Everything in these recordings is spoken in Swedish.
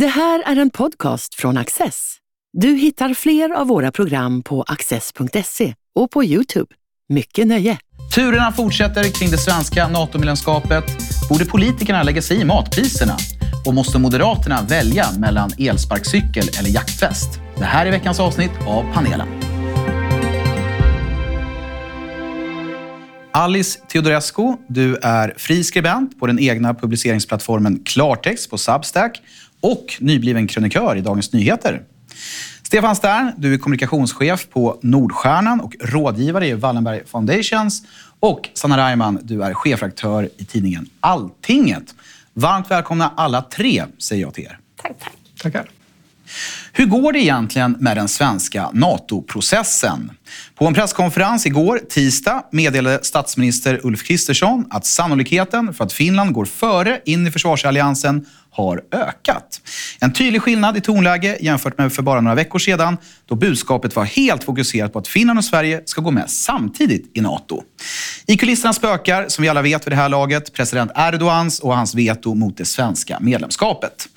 Det här är en podcast från Access. Du hittar fler av våra program på access.se och på Youtube. Mycket nöje! Turerna fortsätter kring det svenska NATO-medlemskapet. Borde politikerna lägga sig i matpriserna? Och måste Moderaterna välja mellan elsparkcykel eller jaktväst? Det här är veckans avsnitt av panelen. Alice Teodorescu, du är fri skribent på den egna publiceringsplattformen Klartext på Substack och nybliven krönikör i Dagens Nyheter. Stefan Stern, du är kommunikationschef på Nordstjärnan och rådgivare i Wallenberg Foundations. Och Sanna Reimann, du är chefredaktör i tidningen Alltinget. Varmt välkomna alla tre, säger jag till er. Tack, tack. Tackar. Hur går det egentligen med den svenska NATO-processen? På en presskonferens igår, tisdag, meddelade statsminister Ulf Kristersson att sannolikheten för att Finland går före in i försvarsalliansen har ökat. En tydlig skillnad i tonläge jämfört med för bara några veckor sedan då budskapet var helt fokuserat på att Finland och Sverige ska gå med samtidigt i NATO. I kulisserna spökar, som vi alla vet vid det här laget, president Erdogans och hans veto mot det svenska medlemskapet.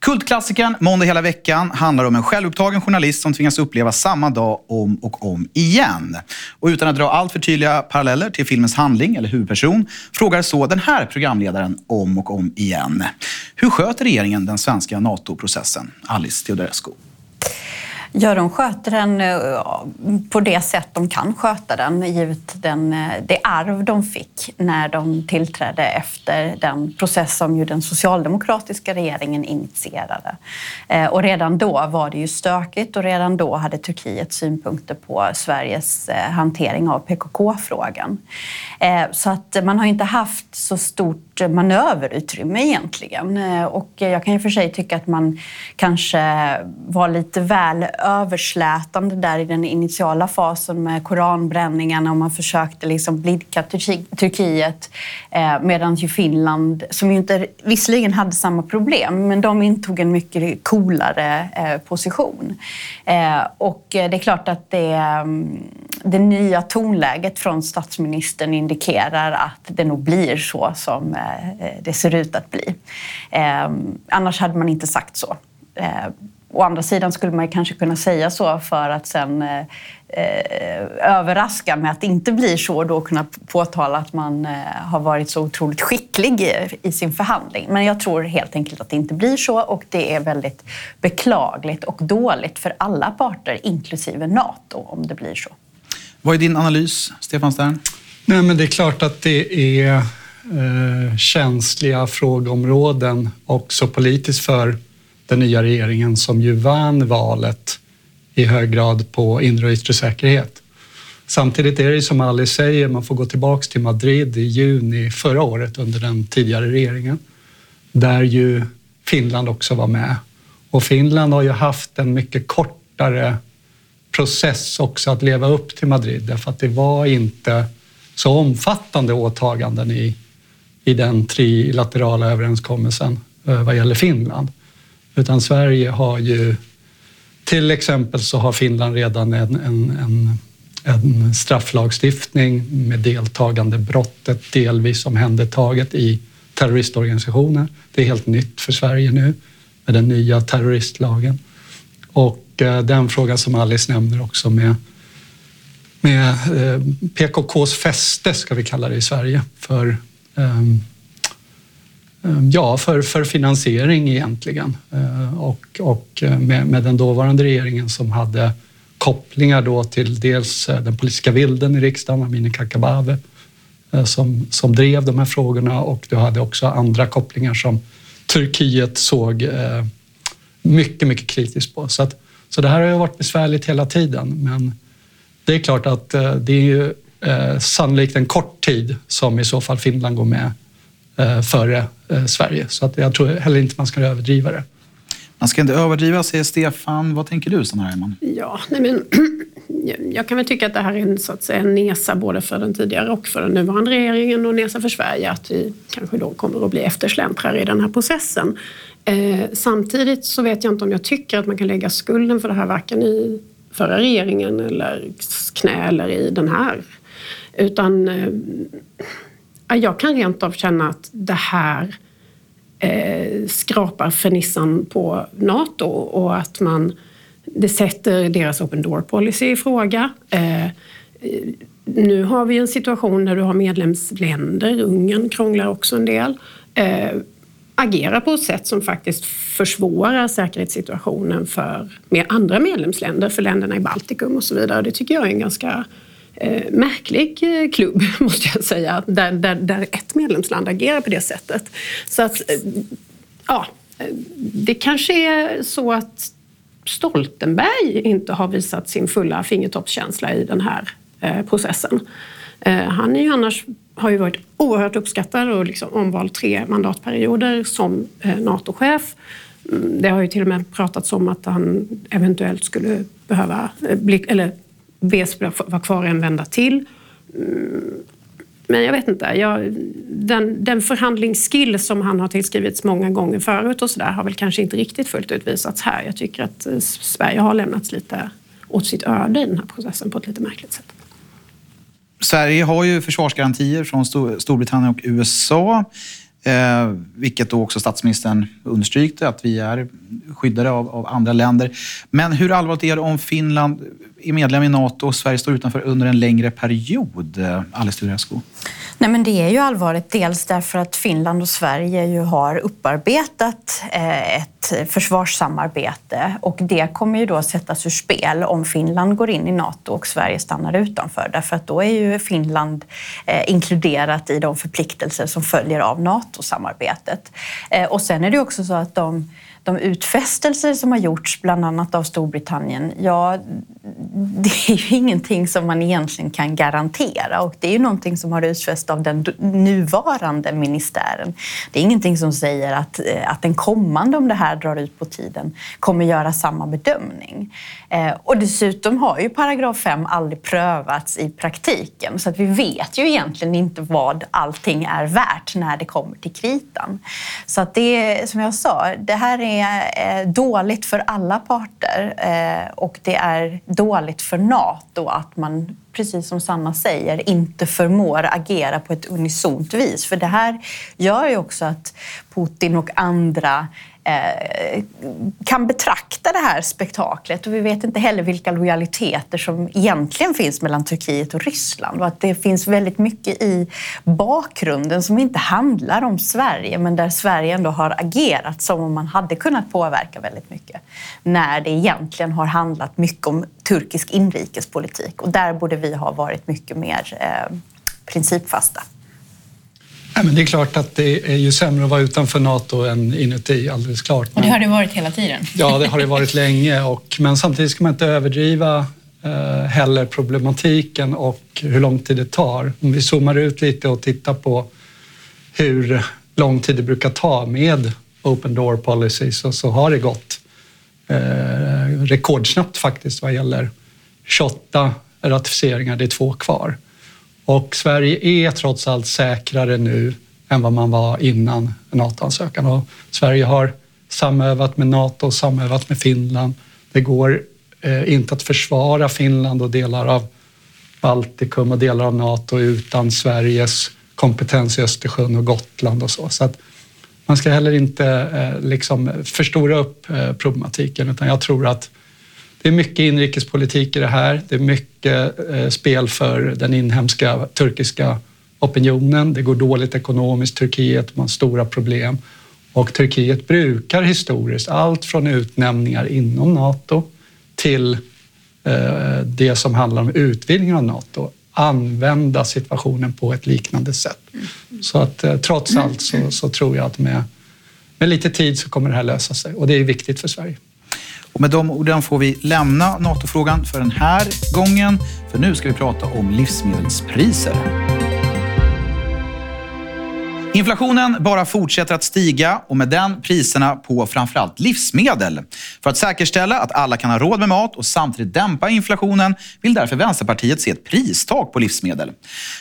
Kultklassikern Måndag hela veckan handlar om en självupptagen journalist som tvingas uppleva samma dag om och om igen. Och utan att dra allt för tydliga paralleller till filmens handling eller huvudperson frågar så den här programledaren om och om igen. Hur sköter regeringen den svenska NATO-processen? Alice Teodorescu. Ja, de sköter den eh, på det sätt de kan sköta den, givet den, eh, det arv de fick när de tillträdde efter den process som ju den socialdemokratiska regeringen initierade. Eh, och redan då var det ju stökigt och redan då hade Turkiet synpunkter på Sveriges hantering av PKK-frågan. Så att man har inte haft så stort manöverutrymme egentligen. Och jag kan ju för sig tycka att man kanske var lite väl överslätande där i den initiala fasen med koranbränningarna och man försökte liksom blidka Turkiet eh, medan ju Finland, som ju inte visserligen hade samma problem, men de intog en mycket coolare eh, position. Eh, och eh, det är klart att det, mm, det nya tonläget från statsministern indikerar att det nog blir så som eh, det ser ut att bli. Eh, annars hade man inte sagt så. Å andra sidan skulle man kanske kunna säga så för att sen eh, eh, överraska med att det inte blir så och då kunna påtala att man eh, har varit så otroligt skicklig i, i, sin förhandling. Men jag tror helt enkelt att det inte blir så och det är väldigt beklagligt och dåligt för alla parter, inklusive Nato, om det blir så. Vad är din analys, Stefan Stern? Nej, men det är klart att det är eh, känsliga frågeområden också politiskt för den nya regeringen som ju vann valet i hög grad på inre och yttre säkerhet. Samtidigt är det som Alice säger, man får gå tillbaks till Madrid i juni förra året under den tidigare regeringen, där ju Finland också var med. Och Finland har ju haft en mycket kortare process också att leva upp till Madrid, därför att det var inte så omfattande åtaganden i, i den trilaterala överenskommelsen eh, vad gäller Finland. Utan Sverige har ju, till exempel så har Finland redan en, en, en, en strafflagstiftning med deltagande brottet delvis omhändertaget i terroristorganisationer. Det är helt nytt för Sverige nu med den nya terroristlagen. Och eh, den fråga som Alice nämner också med, med eh, PKKs fäste, ska vi kalla det i Sverige, för um, Ehm, ja, för, för finansiering egentligen. Ehm, och, och eh, med, med, den dåvarande regeringen som hade kopplingar då till dels eh, den politiska vilden i riksdagen, Amineh Kakabaveh, eh, som, som drev de här frågorna och du hade också andra kopplingar som Turkiet såg mycket, mycket kritiskt på. Så, att, så det här har ju varit besvärligt hela tiden, men det är klart att det är ju sannolikt en kort tid som i så fall Finland går med före eh, Sverige. Så att jag tror heller inte man ska överdriva det. Man ska inte överdriva, säger Stefan. Vad tänker du, Sanna Herman? Ja, nej men, jag kan väl tycka att det här är en, så att säga, en nesa både för den tidigare och för den nuvarande regeringen och nesa för Sverige att vi kanske då kommer att bli eftersläntrare i den här processen. Eh, samtidigt så vet jag inte om jag tycker att man kan lägga skulden för det här varken i förra regeringen eller knä eller i den här. Utan eh, jag kan rent av känna att det här eh, skrapar fernissan på Nato och att man det sätter deras open door policy i fråga. Eh, nu har vi en situation där du har medlemsländer, Ungern krånglar också en del, eh, agerar på ett sätt som faktiskt försvårar säkerhetssituationen för med andra medlemsländer, för länderna i Baltikum och så vidare. Det tycker jag är en ganska eh, märklig eh, klubb, måste jag säga, där, där, där ett medlemsland agerar på det sättet. Så att, eh, ja, eh, det kanske är så att Stoltenberg inte har visat sin fulla fingertoppskänsla i den här eh, processen. Eh, han är ju annars, har ju varit oerhört uppskattad och liksom omvald tre mandatperioder som eh, NATO-chef. Mm, det har ju till och med pratats om att han eventuellt skulle behöva eh, bli, eller bes vara kvar en vända till. Mm, men jag vet inte. Jag, den, den förhandlingsskill som han har tillskrivits många gånger förut och så där har väl kanske inte riktigt fullt ut visats här. Jag tycker att eh, Sverige har lämnats lite åt sitt öde i den här processen på ett lite märkligt sätt. Sverige har ju försvarsgarantier från Storbritannien och USA. Eh, vilket då också statsministern understrykte, att vi är skyddade av, av, andra länder. Men hur allvarligt är det om Finland är medlem i Nato och Sverige står utanför under en längre period? Eh, Alice Turescu? Nej, men det är ju allvarligt. Dels därför att Finland och Sverige ju har upparbetat eh, ett försvarssamarbete och det kommer ju då sättas ur spel om Finland går in i Nato och Sverige stannar utanför. Därför att då är ju Finland eh, inkluderat i de förpliktelser som följer av NATO-samarbetet. Eh, och sen är det också så att de de utfästelser som har gjorts, bland annat av Storbritannien, ja, det är ju ingenting som man egentligen kan garantera och det är ju någonting som har utfäst av den nuvarande ministären. Det är ingenting som säger att, eh, att den kommande, om det här drar ut på tiden, kommer göra samma bedömning. Eh, och dessutom har ju paragraf 5 aldrig prövats i praktiken så att vi vet ju egentligen inte vad allting är värt när det kommer till kritan. Så att det är, som jag sa, det här är är eh, dåligt för alla parter eh, och det är dåligt för Nato att man, precis som Sanna säger, inte förmår agera på ett unisont vis. För det här gör ju också att Putin och andra Eh, kan betrakta det här spektaklet. Och vi vet inte heller vilka lojaliteter som egentligen finns mellan Turkiet och Ryssland. Och att det finns väldigt mycket i bakgrunden som inte handlar om Sverige men där Sverige ändå har agerat som om man hade kunnat påverka väldigt mycket. När det egentligen har handlat mycket om turkisk inrikespolitik. Och där borde vi ha varit mycket mer eh, principfasta. Ja, men det är klart att det är ju sämre att vara utanför Nato än inuti, alldeles klart. Och det har det varit hela tiden? Ja, det har det varit länge. Och, men samtidigt ska man inte överdriva eh, heller problematiken och hur lång tid det tar. Om vi zoomar ut lite och tittar på hur lång tid det brukar ta med open door policy så, så har det gått eh, rekordsnabbt faktiskt vad gäller 28 ratificeringar. Det är två kvar. Och Sverige är trots allt säkrare nu än vad man var innan NATO-ansökan. Och Sverige har samövat med NATO, och samövat med Finland. Det går eh, inte att försvara Finland och delar av Baltikum och delar av NATO utan Sveriges kompetens i Östersjön och Gotland och så. så att man ska heller inte eh, liksom förstora upp eh, problematiken utan jag tror att det är mycket inrikespolitik i det här. Det är mycket eh, spel för den inhemska turkiska opinionen. Det går dåligt ekonomiskt. Turkiet har stora problem och Turkiet brukar historiskt allt från utnämningar inom Nato till eh, det som handlar om utvidgning av Nato använda situationen på ett liknande sätt. Så att eh, trots allt så, så tror jag att med, med lite tid så kommer det här lösa sig och det är viktigt för Sverige. Och med de orden får vi lämna NATO-frågan för den här gången. För nu ska vi prata om livsmedelspriser. Inflationen bara fortsätter att stiga och med den priserna på framförallt livsmedel. För att säkerställa att alla kan ha råd med mat och samtidigt dämpa inflationen vill därför Vänsterpartiet se ett pristak på livsmedel.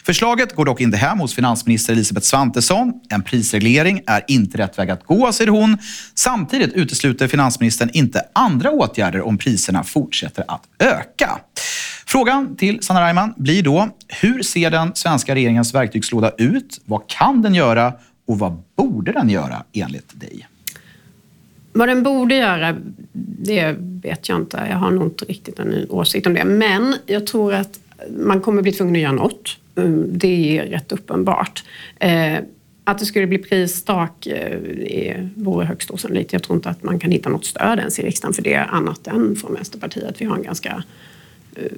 Förslaget går dock inte hem hos finansminister Elisabeth Svantesson. En prisreglering är inte rätt väg att gå, säger hon. Samtidigt utesluter finansministern inte andra åtgärder om priserna fortsätter att öka. Frågan till Sanna Reimann blir då, hur ser den svenska regeringens verktygslåda ut? Vad kan den göra? Och vad borde den göra enligt dig? Vad den borde göra, det vet jag inte. Jag har nog inte riktigt en åsikt om det. Men jag tror att man kommer bli tvungen att göra något. Mm, det är rätt uppenbart. Eh, att det skulle bli pristak eh, vore högst osannolikt. Jag tror inte att man kan hitta något stöd ens i riksdagen för det annat än från Vänsterpartiet. Vi har en ganska Eh,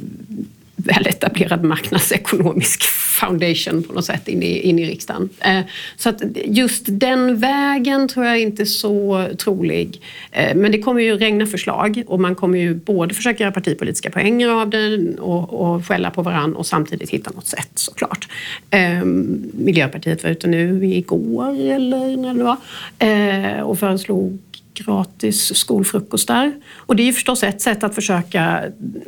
väletablerad marknadsekonomisk foundation på något sätt in i, in i riksdagen. Eh, så att just den vägen tror jag inte är så trolig. Eh, men det kommer ju regna förslag och man kommer ju både försöka göra partipolitiska poänger av det och, och skälla på varann och samtidigt hitta något sätt såklart. Eh, Miljöpartiet var ute nu igår eller när det var eh, och föreslog gratis skolfrukostar. Och det är ju förstås ett sätt att försöka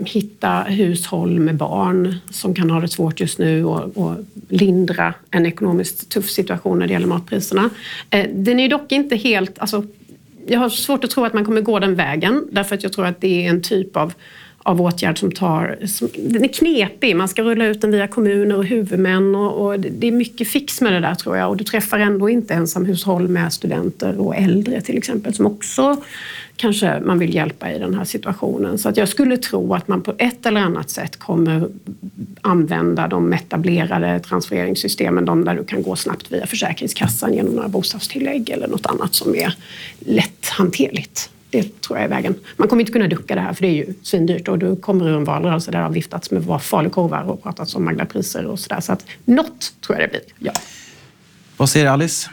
hitta hushåll med barn som kan ha det svårt just nu och, och lindra en ekonomiskt tuff situation när det gäller matpriserna. Eh, den är dock inte helt... Alltså, jag har svårt att tro att man kommer gå den vägen därför att jag tror att det är en typ av av åtgärd som tar... Som, den är knepig. Man ska rulla ut den via kommuner och huvudmän och, och, det är mycket fix med det där tror jag. Och du träffar ändå inte ensamhushåll med studenter och äldre till exempel som också kanske man vill hjälpa i den här situationen. Så att jag skulle tro att man på ett eller annat sätt kommer använda de etablerade transfereringssystemen, de där du kan gå snabbt via Försäkringskassan genom några bostadstillägg eller något annat som är lätthanterligt. Det tror jag är vägen. Man kommer inte kunna ducka det här för det är ju svindyrt och du kommer ur en valrörelse där det har viftats med falukorvar och pratats om Magda-priser och sådär. Så att något tror jag det blir, ja. Vad säger Alice?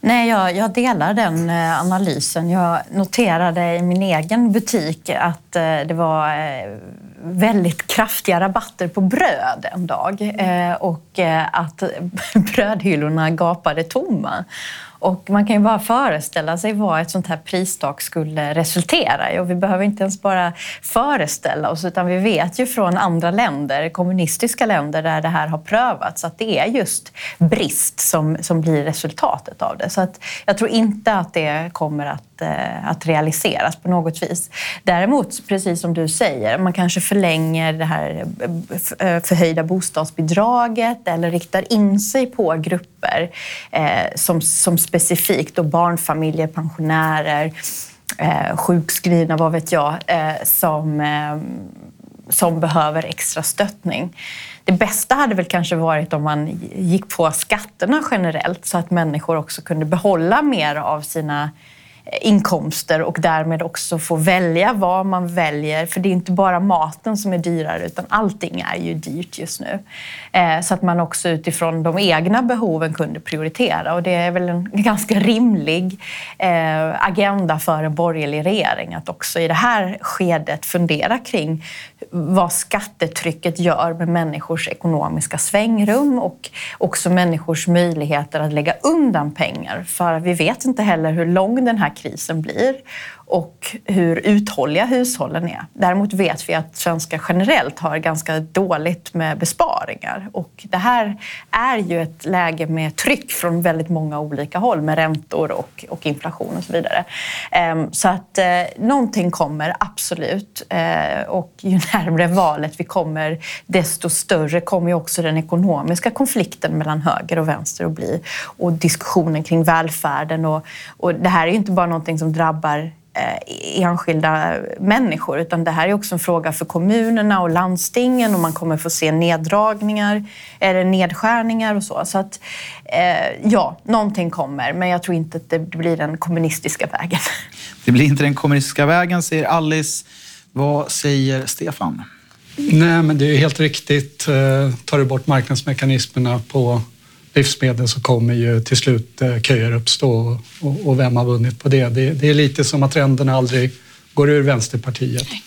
Nej, jag, jag, delar den eh, analysen. Jag noterade i min egen butik att eh, det var eh, väldigt kraftiga rabatter på bröd en dag och att brödhyllorna gapade tomma. Och man kan ju bara föreställa sig vad ett sånt här pristak skulle resultera i. Och vi behöver inte ens bara föreställa oss, utan vi vet ju från andra länder, kommunistiska länder där det här har prövats, att det är just brist som, som blir resultatet av det. Så att jag tror inte att det kommer att, eh, att realiseras på något vis. Däremot, precis som du säger, man kanske förlänger det här eh, eh, förhöjda bostadsbidraget eller riktar in sig på grupper eh, som, som specifikt då barnfamiljer, pensionärer, eh, sjukskrivna, vad vet jag, eh, som, eh, som behöver extra stöttning. Det bästa hade väl kanske varit om man gick på skatterna generellt så att människor också kunde behålla mer av sina inkomster och därmed också få välja vad man väljer. För det är inte bara maten som är dyrare utan allting är ju dyrt just nu. Eh, så att man också utifrån de egna behoven kunde prioritera och det är väl en ganska rimlig eh, agenda för en borgerlig regering att också i det här skedet fundera kring vad skattetrycket gör med människors ekonomiska svängrum och också människors möjligheter att lägga undan pengar. För vi vet inte heller hur lång den här krisen blir och hur uthålliga hushållen är. Däremot vet vi att svenskar generellt har ganska dåligt med besparingar och det här är ju ett läge med tryck från väldigt många olika håll med räntor och, och inflation och så vidare. Ehm, så att eh, någonting kommer absolut eh, och ju närmare valet vi kommer desto större kommer ju också den ekonomiska konflikten mellan höger och vänster att bli och diskussionen kring välfärden och, och det här är ju inte bara någonting som drabbar enskilda människor utan det här är också en fråga för kommunerna och landstingen och man kommer få se neddragningar eller nedskärningar och så. Så att eh, ja, någonting kommer men jag tror inte att det blir den kommunistiska vägen. Det blir inte den kommunistiska vägen säger Alice. Vad säger Stefan? Nej, men det är helt riktigt. Eh, tar du bort marknadsmekanismerna på livsmedel så kommer ju till slut eh, köer uppstå och, och vem har vunnit på det? det? det? är lite som att trenderna aldrig går ur Vänsterpartiet. Nej.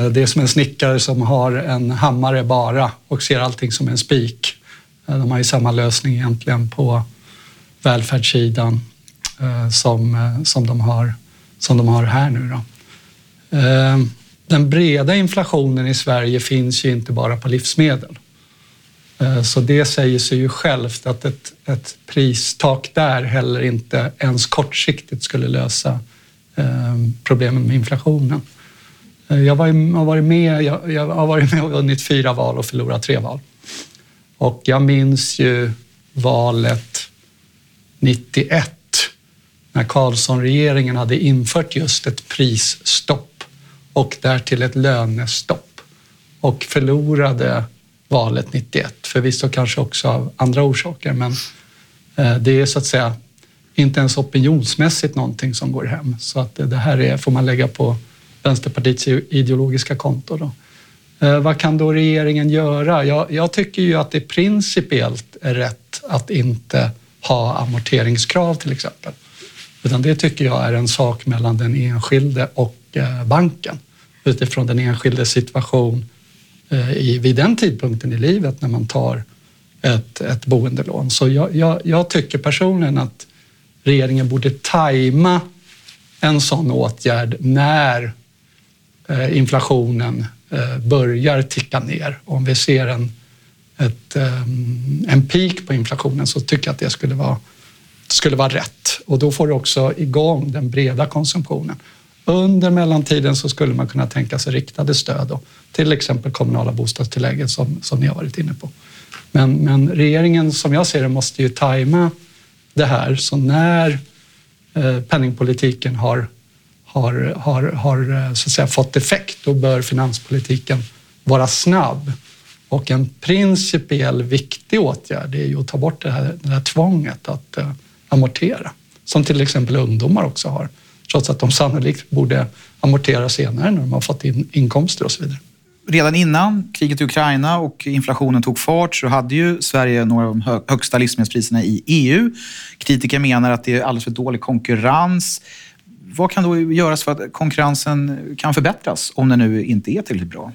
Eh, det är som en snickare som har en hammare bara och ser allting som en spik. Eh, de har ju samma lösning egentligen på välfärdssidan som, som, de, har, som de har här nu. Då. Den breda inflationen i Sverige finns ju inte bara på livsmedel. Eh, så det säger sig ju självt att ett, ett pristak där heller inte ens kortsiktigt skulle lösa ehm, problemen med inflationen. Eh, jag har varit med, jag har varit med och vunnit fyra val och förlorat tre val. Och jag minns ju valet 91 när Carlsson-regeringen hade infört just ett prisstopp och därtill ett lönestopp och förlorade valet 91. Förvisso kanske också av andra orsaker, men eh, det är så att säga inte ens opinionsmässigt någonting som går hem. Så att det här är, får man lägga på Vänsterpartiets ideologiska konto. Då. Eh, vad kan då regeringen göra? Jag, jag tycker ju att det principiellt är rätt att inte ha amorteringskrav till exempel. Utan det tycker jag är en sak mellan den enskilde och eh, banken utifrån den enskildes situation Eh, i, vid den tidpunkten i livet när man tar ett, ett boendelån. Så jag, jag, jag tycker personligen att regeringen borde tajma en sån åtgärd när eh, inflationen eh, börjar ticka ner. Om vi ser en, ett, eh, en peak på inflationen så tycker jag att det skulle vara skulle vara rätt och då får du också igång den breda konsumtionen. Under mellantiden så skulle man kunna tänka sig riktade stöd då, till exempel kommunala bostadstillägget som, som ni har varit inne på. Men, men regeringen som jag ser det måste ju tajma det här så när eh, penningpolitiken har, har, har, har eh, så att säga, fått effekt då bör finanspolitiken vara snabb. Och en principiell viktig åtgärd är ju att ta bort det här, det här tvånget att eh, amortera. Som till exempel ungdomar också har. Trots att de sannolikt borde amortera senare när de har fått in inkomster och så vidare. Redan innan kriget i Ukraina och inflationen tog fart så hade ju Sverige några av de högsta livsmedelspriserna i EU. Kritiker menar att det är alldeles för dålig konkurrens. Vad kan då göras för att konkurrensen kan förbättras om den nu inte är tillräckligt bra?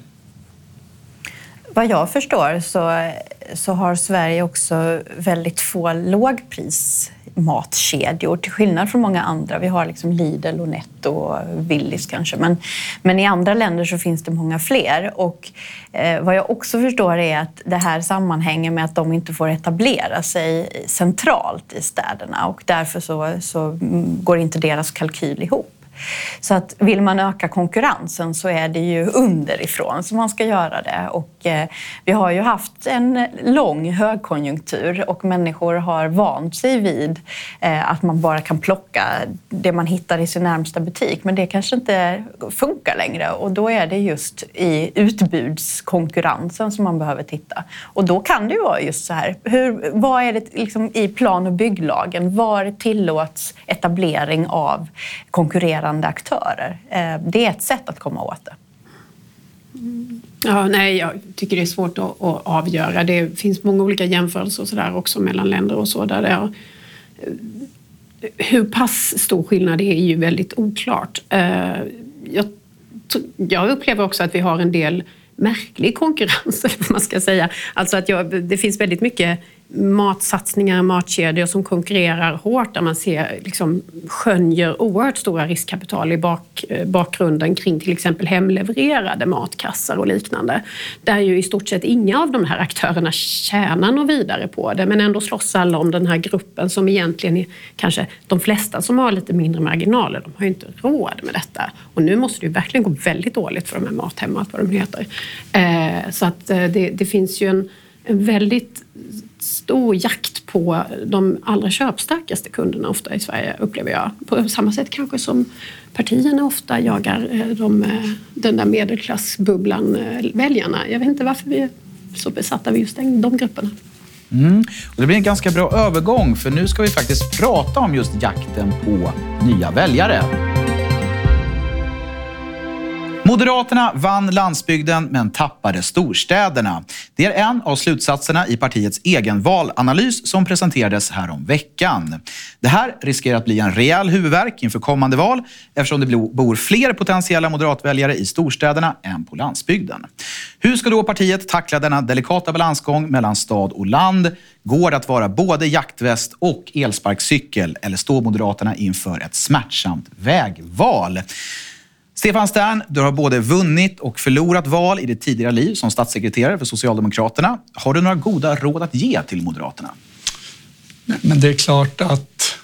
Vad jag förstår så, så har Sverige också väldigt få lågpris matkedjor till skillnad från många andra. Vi har liksom Lidl och Netto och Willys kanske, men, men i andra länder så finns det många fler. Och eh, vad jag också förstår är att det här sammanhänger med att de inte får etablera sig centralt i städerna och därför så, så går inte deras kalkyl ihop. Så att vill man öka konkurrensen så är det ju underifrån som man ska göra det. Och eh, vi har ju haft en lång högkonjunktur och människor har vant sig vid eh, att man bara kan plocka det man hittar i sin närmsta butik. Men det kanske inte funkar längre och då är det just i utbudskonkurrensen som man behöver titta. Och då kan det ju vara just så här, hur, vad är det liksom i plan och bygglagen? Var tillåts etablering av konkurrerande konkurrerande aktörer. Eh, det är ett sätt att komma åt det. Ja, nej, jag tycker det är svårt att, att, avgöra. Det finns många olika jämförelser och så där också mellan länder och så. Där det är, hur pass stor skillnad det är är ju väldigt oklart. Eh, jag, jag upplever också att vi har en del märklig konkurrens, eller vad man ska säga. Alltså att jag, det finns väldigt mycket matsatsningar, matkedjor som konkurrerar hårt där man ser, liksom, skönjer oerhört stora riskkapital i bak, eh, bakgrunden kring till exempel hemlevererade matkassar och liknande. Där ju i stort sett inga av de här aktörerna tjänar något vidare på det men ändå slåss alla om den här gruppen som egentligen är kanske de flesta som har lite mindre marginaler. De har ju inte råd med detta. Och nu måste det ju verkligen gå väldigt dåligt för de här Mathem vad de heter. Eh, så att eh, det, det finns ju en, en väldigt stor jakt på de allra köpstarkaste kunderna ofta i Sverige, upplever jag. På samma sätt kanske som partierna ofta jagar eh, de, eh, den där medelklassbubblan-väljarna. Eh, jag vet inte varför vi är så besatta av just de grupperna. Mm. Och det blir en ganska bra övergång, för nu ska vi faktiskt prata om just jakten på nya väljare. Moderaterna vann landsbygden men tappade storstäderna. Det är en av slutsatserna i partiets egen valanalys som presenterades häromveckan. Det här riskerar att bli en rejäl huvudvärk inför kommande val eftersom det bor fler potentiella moderatväljare i storstäderna än på landsbygden. Hur ska då partiet tackla denna delikata balansgång mellan stad och land? Går det att vara både jaktväst och elsparkcykel eller står Moderaterna inför ett smärtsamt vägval? Stefan Stern, du har både vunnit och förlorat val i ditt tidigare liv som statssekreterare för Socialdemokraterna. Har du några goda råd att ge till Moderaterna? Men det är klart att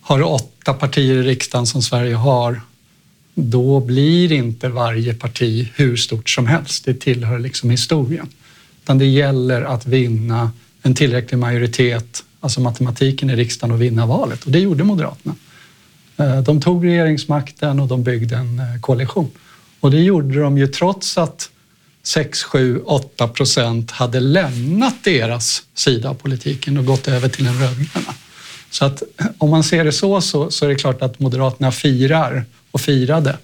har du åtta partier i riksdagen som Sverige har, då blir inte varje parti hur stort som helst. Det tillhör liksom historien. Utan det gäller att vinna en tillräcklig majoritet alltså matematiken i riksdagen, och vinna valet. Och det gjorde Moderaterna. Eh, de tog regeringsmakten och de byggde en eh, koalition. Och det gjorde de ju trots att 6, 7, 8 procent hade lämnat deras sida av politiken och gått över till den rödgröna. Så att eh, om man ser det så, så, så är det klart att Moderaterna firar och firade.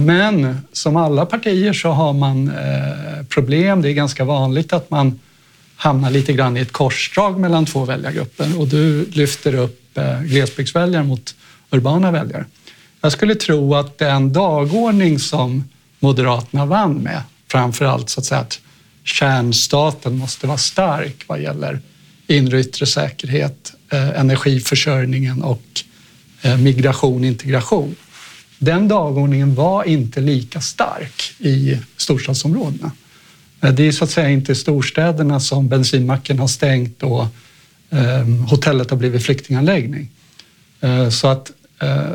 Men som alla partier så har man problem. Det är ganska vanligt att man hamnar lite grann i ett korsdrag mellan två väljargrupper och du lyfter upp glesbygdsväljare mot urbana väljare. Jag skulle tro att den dagordning som Moderaterna vann med, framför allt så att säga att kärnstaten måste vara stark vad gäller inre och yttre säkerhet, eh, energiförsörjningen och migration migration integration. Den dagordningen var inte lika stark i storstadsområdena. Eh, det är så att säga inte i storstäderna som bensinmacken har stängt och ehm, hotellet har blivit flyktinganläggning. Så att Eh,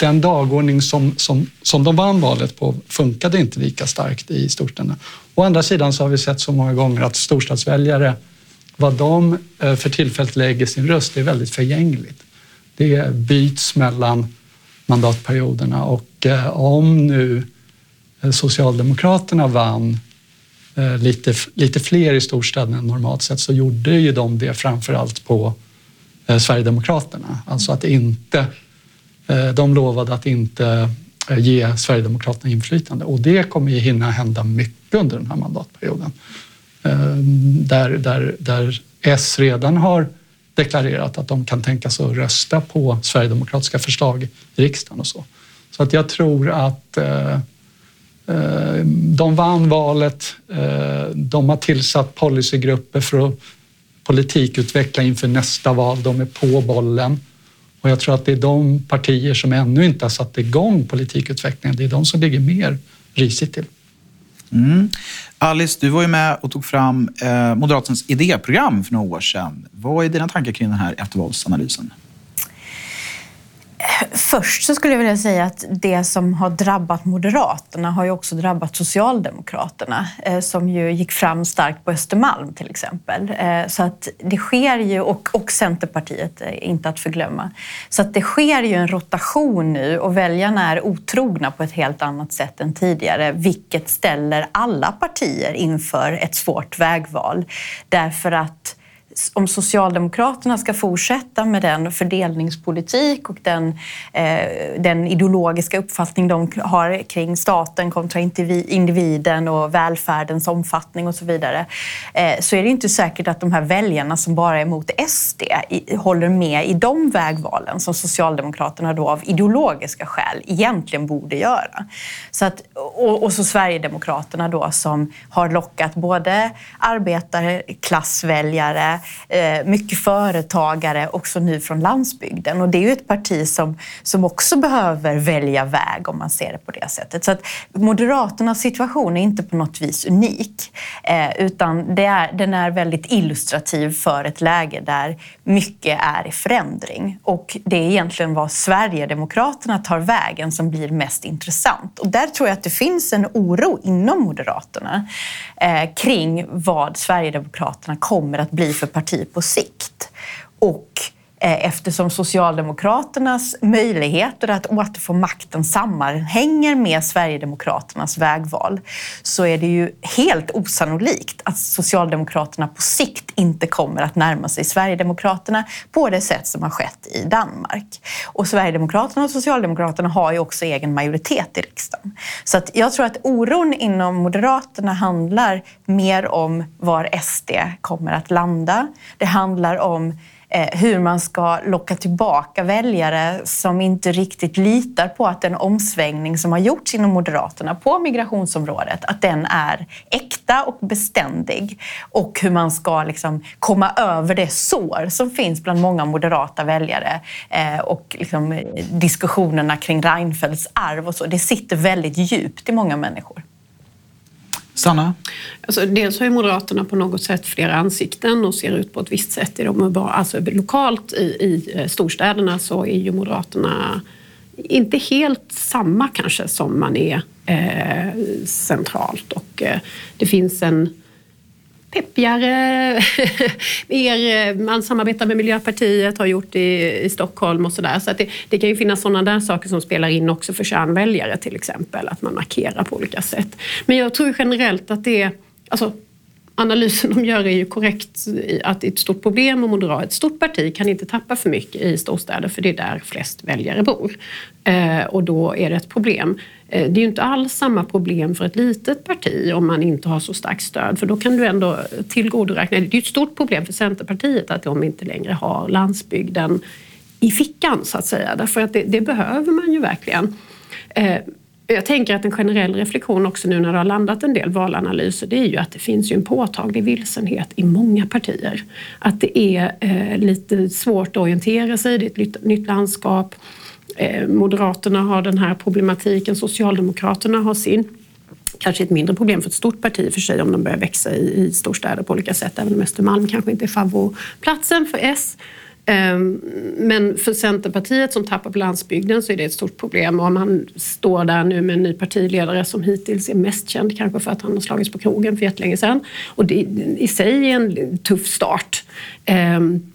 den dagordning som, som, som de vann valet på funkade inte lika starkt i storstäderna. Å andra sidan så har vi sett så många gånger att storstadsväljare, vad de eh, för tillfället lägger sin röst, är väldigt förgängligt. Det byts mellan mandatperioderna och eh, om nu Socialdemokraterna vann lite, lite fler i storstäderna än normalt sett så gjorde ju de det framför allt på Sverigedemokraterna. Alltså att inte Eh, de lovade att inte eh, ge Sverigedemokraterna inflytande och det kommer ju hinna hända mycket under den här mandatperioden. Eh, där, där, där S redan har deklarerat att de kan tänka sig att rösta på sverigedemokratiska förslag i riksdagen och så. Så att jag tror att de vann valet. De har tillsatt policygrupper för att politikutveckla inför nästa val. De är på bollen. Och jag tror att det är de partier som ännu inte har satt igång politikutvecklingen, det är de som ligger mer risigt till. Mm. Alice, du var ju med och tog fram eh, Moderaternas idéprogram för några år sedan. Vad är dina tankar kring den här eftervalsanalysen? Först så skulle jag vilja säga att det som har drabbat Moderaterna har ju också drabbat Socialdemokraterna eh, som ju gick fram starkt på Östermalm till exempel. Eh, så att det sker ju, och, och Centerpartiet eh, inte att förglömma. Så att det sker ju en rotation nu och väljarna är otrogna på ett helt annat sätt än tidigare vilket ställer alla partier inför ett svårt vägval. Därför att om Socialdemokraterna ska fortsätta med den fördelningspolitik och den, eh, den ideologiska uppfattning de har kring staten kontra individen och välfärdens omfattning och så vidare, eh, så är det inte säkert att de här väljarna som bara är emot SD i, håller med i de vägvalen som Socialdemokraterna då av ideologiska skäl egentligen borde göra. Så att, och, och så Sverigedemokraterna då som har lockat både arbetarklassväljare Eh, mycket företagare också nu från landsbygden. Och det är ju ett parti som, som också behöver välja väg om man ser det på det sättet. Så att Moderaternas situation är inte på något vis unik, eh, utan det är, den är väldigt illustrativ för ett läge där mycket är i förändring. Och det är egentligen vad Sverigedemokraterna tar vägen som blir mest intressant. Och där tror jag att det finns en oro inom Moderaterna eh, kring vad Sverigedemokraterna kommer att bli för parti på sikt. Och Eh, eftersom Socialdemokraternas möjligheter att återfå makten sammanhänger med Sverigedemokraternas vägval så är det ju helt osannolikt att Socialdemokraterna på sikt inte kommer att närma sig Sverigedemokraterna på det sätt som har skett i Danmark. Och Sverigedemokraterna och Socialdemokraterna har ju också egen majoritet i riksdagen. Så att jag tror att oron inom Moderaterna handlar mer om var SD kommer att landa. Det handlar om Eh, hur man ska locka tillbaka väljare som inte riktigt litar på att den omsvängning som har gjorts inom Moderaterna på migrationsområdet, att den är äkta och beständig. Och hur man ska liksom komma över det sår som finns bland många moderata väljare eh, och liksom eh, diskussionerna kring Reinfeldts arv och så. Det sitter väldigt djupt i många människor. Sanna? Alltså, dels har ju Moderaterna på något sätt flera ansikten och ser ut på ett visst sätt. I de alltså, lokalt i, i eh, storstäderna så är ju Moderaterna inte helt samma kanske som man är eh, centralt. Och, eh, det finns en peppigare. er, eh, man samarbetar med Miljöpartiet, har gjort i, i Stockholm och sådär. Så, så det, det, kan ju finnas sådana där saker som spelar in också för kärnväljare till exempel. Att man markerar på olika sätt. Men jag tror generellt att det alltså, analysen de gör är ju korrekt att det är ett stort problem och Moderaterna, ett stort parti kan inte tappa för mycket i storstäder för det är där flest väljare bor. Eh, och då är det ett problem. Eh, det är ju inte alls samma problem för ett litet parti om man inte har så starkt stöd för då kan du ändå tillgodoräkna Det är ett stort problem för Centerpartiet att de inte längre har landsbygden i fickan så att säga. Därför att det, det behöver man ju verkligen. Eh, jag tänker att en generell reflektion också nu när det har landat en del valanalyser det är ju att det finns ju en påtaglig vilsenhet i många partier. Att det är eh, lite svårt att orientera sig, det är ett nytt, nytt landskap. Eh, Moderaterna har den här problematiken, Socialdemokraterna har sin. Kanske ett mindre problem för ett stort parti för sig om de börjar växa i, i storstäder på olika sätt, även om Östermalm kanske inte är favoritplatsen för S. Ehm, men för Centerpartiet som tappar på landsbygden så är det ett stort problem Om man står där nu med en ny partiledare som hittills är mest känd kanske för att han har slagits på krogen för jättelänge sedan. Och det i sig är en tuff start. Ehm,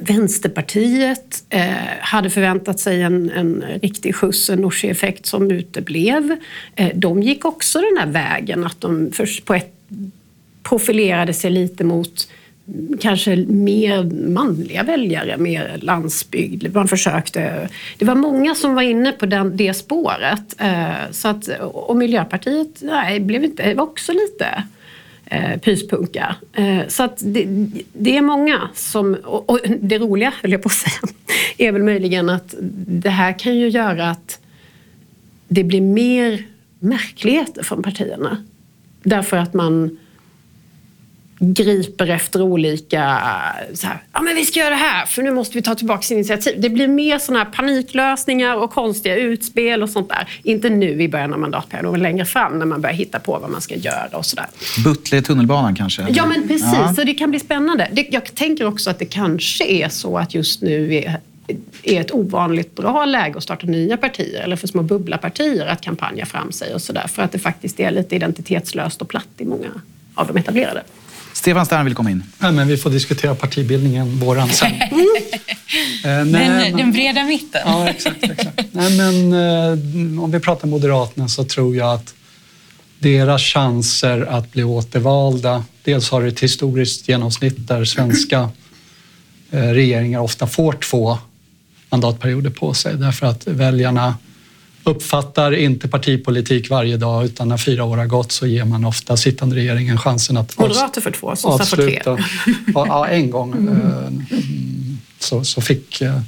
Vänsterpartiet eh, hade förväntat sig en, en riktig skjuts, en Nooshi-effekt som uteblev. Eh, de gick också den här vägen att de först på ett profilerade sig lite mot kanske mer manliga väljare, mer landsbygd. Man försökte, det var många som var inne på den, det spåret. Eh, så att, och Miljöpartiet nej, blev inte, var också lite eh, pyspunka. Eh, så att det, det, är många som... Och, och det roliga, höll jag på att säga, är väl möjligen att det här kan ju göra att det blir mer märkligheter från partierna. Därför att man griper efter olika, så här, ja men vi ska göra det här för nu måste vi ta tillbaka initiativ. Det blir mer sådana här paniklösningar och konstiga utspel och sånt där. Inte nu i början av mandatperioden, men längre fram när man börjar hitta på vad man ska göra och sådär. Buttle tunnelbanan kanske? Ja men precis, ja. så det kan bli spännande. Det, jag tänker också att det kanske är så att just nu är är ett ovanligt bra läge att starta nya partier eller för små bubblapartier att kampanja fram sig och sådär. För att det faktiskt är lite identitetslöst och platt i många av de etablerade. Stefan Stern vill komma in. Ja, men vi får diskutera partibildningen våran sen. Mm. nej, den, den breda mitten. Ja, exakt. exakt. nej, men, eh, om vi pratar Moderaterna så tror jag att deras chanser att bli återvalda, dels har det ett historiskt genomsnitt där svenska eh, regeringar ofta får två mandatperioder på sig därför att väljarna uppfattar inte partipolitik varje dag utan när fyra år har gått så ger man ofta sittande regeringen chansen att Moderater för två, sossar för tre. Ja, en gång mm. så, så fick eh,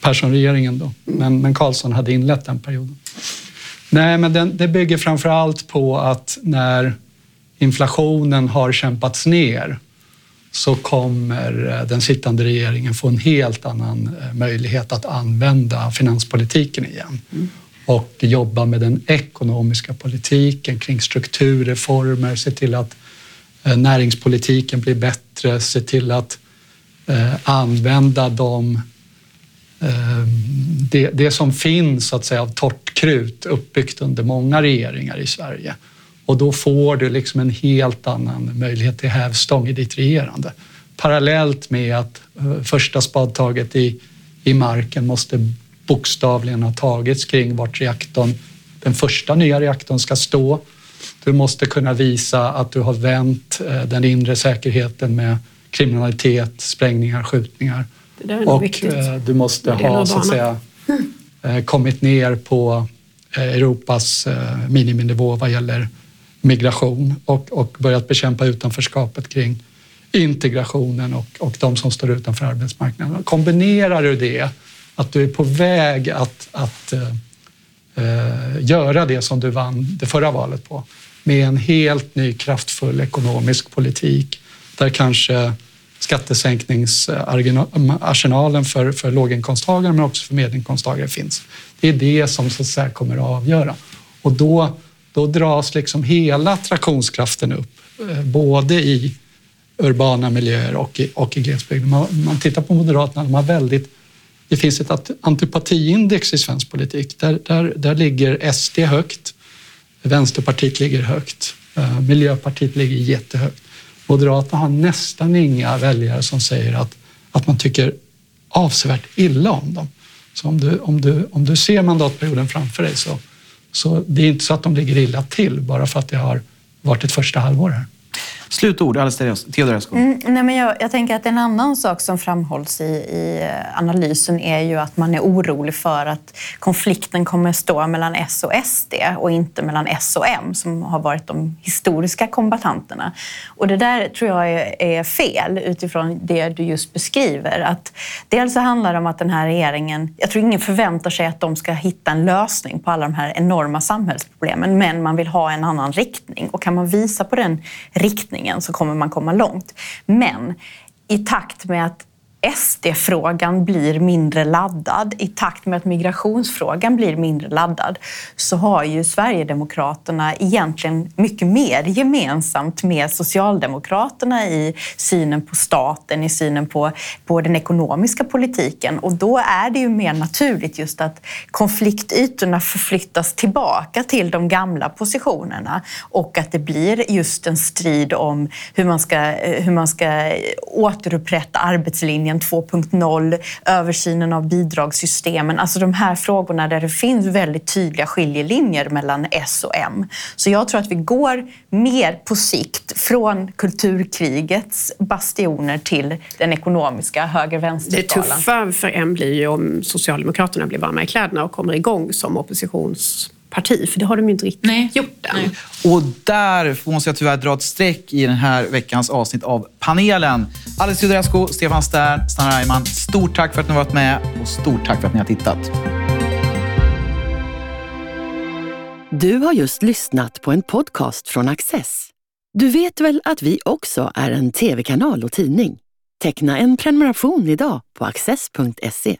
Persson-regeringen då. Men, men Karlsson hade inlett den perioden. Nej, men den, det bygger framför allt på att när inflationen har kämpats ner så kommer eh, den sittande regeringen få en helt annan möjlighet att använda finanspolitiken igen. Och jobba med den ekonomiska politiken kring strukturreformer, se till att eh, näringspolitiken blir bättre, se till att eh, använda de, eh, det, det, som finns så att säga, av torrt krut uppbyggt under många regeringar i Sverige. Och då får du liksom en helt annan möjlighet till hävstång i ditt regerande. Parallellt med att eh, första spadtaget i, i marken måste bokstavligen har tagits kring vart reaktorn, den första nya reaktorn ska stå. Du måste kunna visa att du har vänt eh, den inre säkerheten med kriminalitet, sprängningar, skjutningar. och viktigt. Eh, du måste ha så att säga, eh, kommit ner på Europas miniminivå vad gäller migration och, och börjat bekämpa utanförskapet kring integrationen och, och de som står utanför arbetsmarknaden. Kombinerar du det att du är på väg att, att eh, eh, göra det som du vann det förra valet på med en helt ny kraftfull ekonomisk politik där kanske skattesänkningsarsenalen för, för låginkomsttagare men också för medelinkomsttagare finns. Det är det som så att säga, kommer att avgöra. Och då, då dras liksom hela attraktionskraften upp, eh, både i urbana miljöer och i, och i glesbygden. Man, man tittar på Moderaterna, de har väldigt det finns ett antipatiindex i svensk politik. Där, där, där ligger SD högt, Vänsterpartiet ligger högt, eh, Miljöpartiet ligger jättehögt. Moderaterna har nästan inga väljare som säger att, att man tycker avsevärt illa om dem. Så om du, om du, om du ser mandatperioden framför dig så, så det är inte så att de ligger illa till bara för att det har varit ett första halvår här. Slutord, Alice Teodorescu. Mm, nej, men jag, jag, tänker att en annan sak som framhålls i, i, analysen är ju att man är orolig för att konflikten kommer stå mellan S och SD och inte mellan S och M som har varit de historiska kombatanterna. Och det där tror jag är, är fel utifrån det du just beskriver. Att dels så handlar det om att den här regeringen, jag tror ingen förväntar sig att de ska hitta en lösning på alla de här enorma samhällsproblemen, men man vill ha en annan riktning. Och kan man visa på den riktningen riktningen så kommer man komma långt. Men i takt med att SD-frågan blir mindre laddad i takt med att migrationsfrågan blir mindre laddad så har ju Sverigedemokraterna egentligen mycket mer gemensamt med Socialdemokraterna i synen på staten, i synen på, på den ekonomiska politiken. Och då är det ju mer naturligt just att konfliktytorna förflyttas tillbaka till de gamla positionerna och att det blir just en strid om hur man ska, eh, hur man ska återupprätta arbetslinjen Arbetslinjen 2.0, översynen av bidragssystemen. Alltså de här frågorna där det finns väldigt tydliga skiljelinjer mellan S och M. Så jag tror att vi går mer på sikt från kulturkrigets bastioner till den ekonomiska höger-vänster-skalan. Det tuffa för M blir ju om Socialdemokraterna blir varma i kläderna och kommer igång som oppositions parti, för det har de ju inte riktigt Nej. gjort än. Nej. Och där måste jag tyvärr dra ett streck i den här veckans avsnitt av panelen. Alice Teodorescu, Stefan Stern, Stanna Reimann, stort tack för att ni har varit med och stort tack för att ni har tittat. Du har just lyssnat på en podcast från Access. Du vet väl att vi också är en tv-kanal och tidning? Teckna en prenumeration idag på access.se.